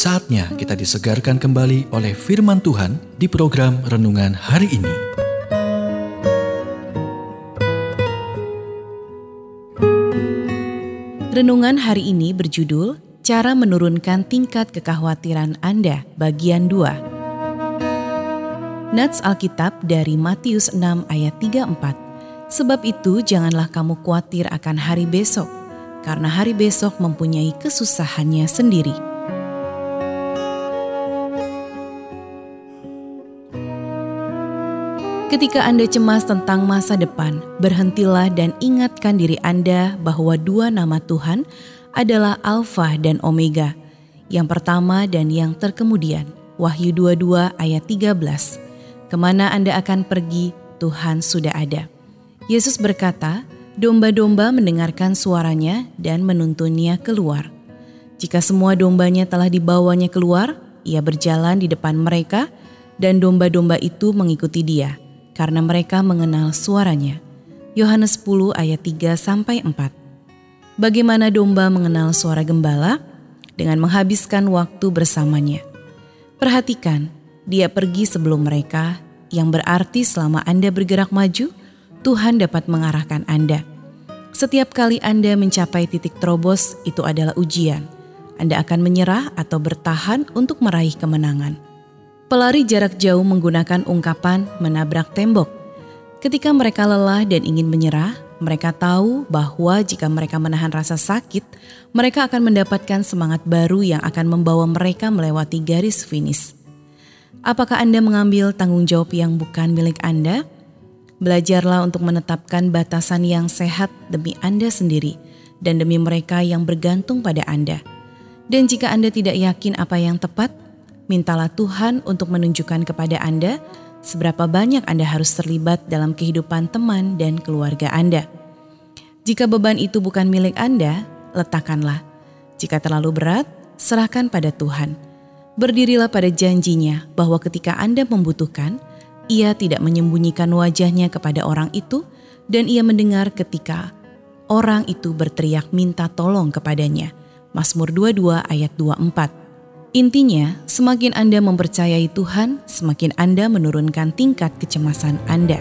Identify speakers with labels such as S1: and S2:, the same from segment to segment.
S1: Saatnya kita disegarkan kembali oleh firman Tuhan di program renungan hari ini.
S2: Renungan hari ini berjudul Cara Menurunkan Tingkat Kekhawatiran Anda, bagian 2. Nats Alkitab dari Matius 6 ayat 34. Sebab itu janganlah kamu khawatir akan hari besok, karena hari besok mempunyai kesusahannya sendiri. Ketika Anda cemas tentang masa depan, berhentilah dan ingatkan diri Anda bahwa dua nama Tuhan adalah Alfa dan Omega, yang pertama dan yang terkemudian. Wahyu 22 ayat 13. Ke mana Anda akan pergi, Tuhan sudah ada. Yesus berkata, domba-domba mendengarkan suaranya dan menuntunnya keluar. Jika semua dombanya telah dibawanya keluar, ia berjalan di depan mereka, dan domba-domba itu mengikuti dia karena mereka mengenal suaranya. Yohanes 10 ayat 3 sampai 4. Bagaimana domba mengenal suara gembala? Dengan menghabiskan waktu bersamanya. Perhatikan, dia pergi sebelum mereka, yang berarti selama Anda bergerak maju, Tuhan dapat mengarahkan Anda. Setiap kali Anda mencapai titik terobos, itu adalah ujian. Anda akan menyerah atau bertahan untuk meraih kemenangan. Pelari jarak jauh menggunakan ungkapan menabrak tembok. Ketika mereka lelah dan ingin menyerah, mereka tahu bahwa jika mereka menahan rasa sakit, mereka akan mendapatkan semangat baru yang akan membawa mereka melewati garis finish. Apakah Anda mengambil tanggung jawab yang bukan milik Anda? Belajarlah untuk menetapkan batasan yang sehat demi Anda sendiri dan demi mereka yang bergantung pada Anda. Dan jika Anda tidak yakin apa yang tepat, mintalah Tuhan untuk menunjukkan kepada Anda seberapa banyak Anda harus terlibat dalam kehidupan teman dan keluarga Anda. Jika beban itu bukan milik Anda, letakkanlah. Jika terlalu berat, serahkan pada Tuhan. Berdirilah pada janjinya bahwa ketika Anda membutuhkan, ia tidak menyembunyikan wajahnya kepada orang itu dan ia mendengar ketika orang itu berteriak minta tolong kepadanya. Mazmur 22 ayat 24. Intinya, semakin Anda mempercayai Tuhan, semakin Anda menurunkan tingkat kecemasan Anda.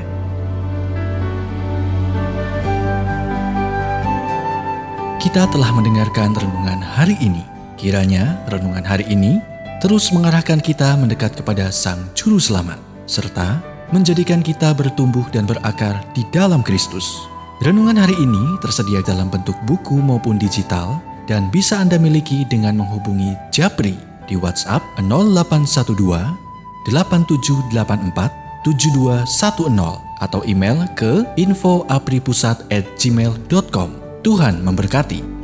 S1: Kita telah mendengarkan renungan hari ini. Kiranya renungan hari ini terus mengarahkan kita mendekat kepada Sang Juru Selamat, serta menjadikan kita bertumbuh dan berakar di dalam Kristus. Renungan hari ini tersedia dalam bentuk buku maupun digital dan bisa Anda miliki dengan menghubungi Japri di WhatsApp 0812 8784 7210 atau email ke infoapripusat@gmail.com. Tuhan memberkati.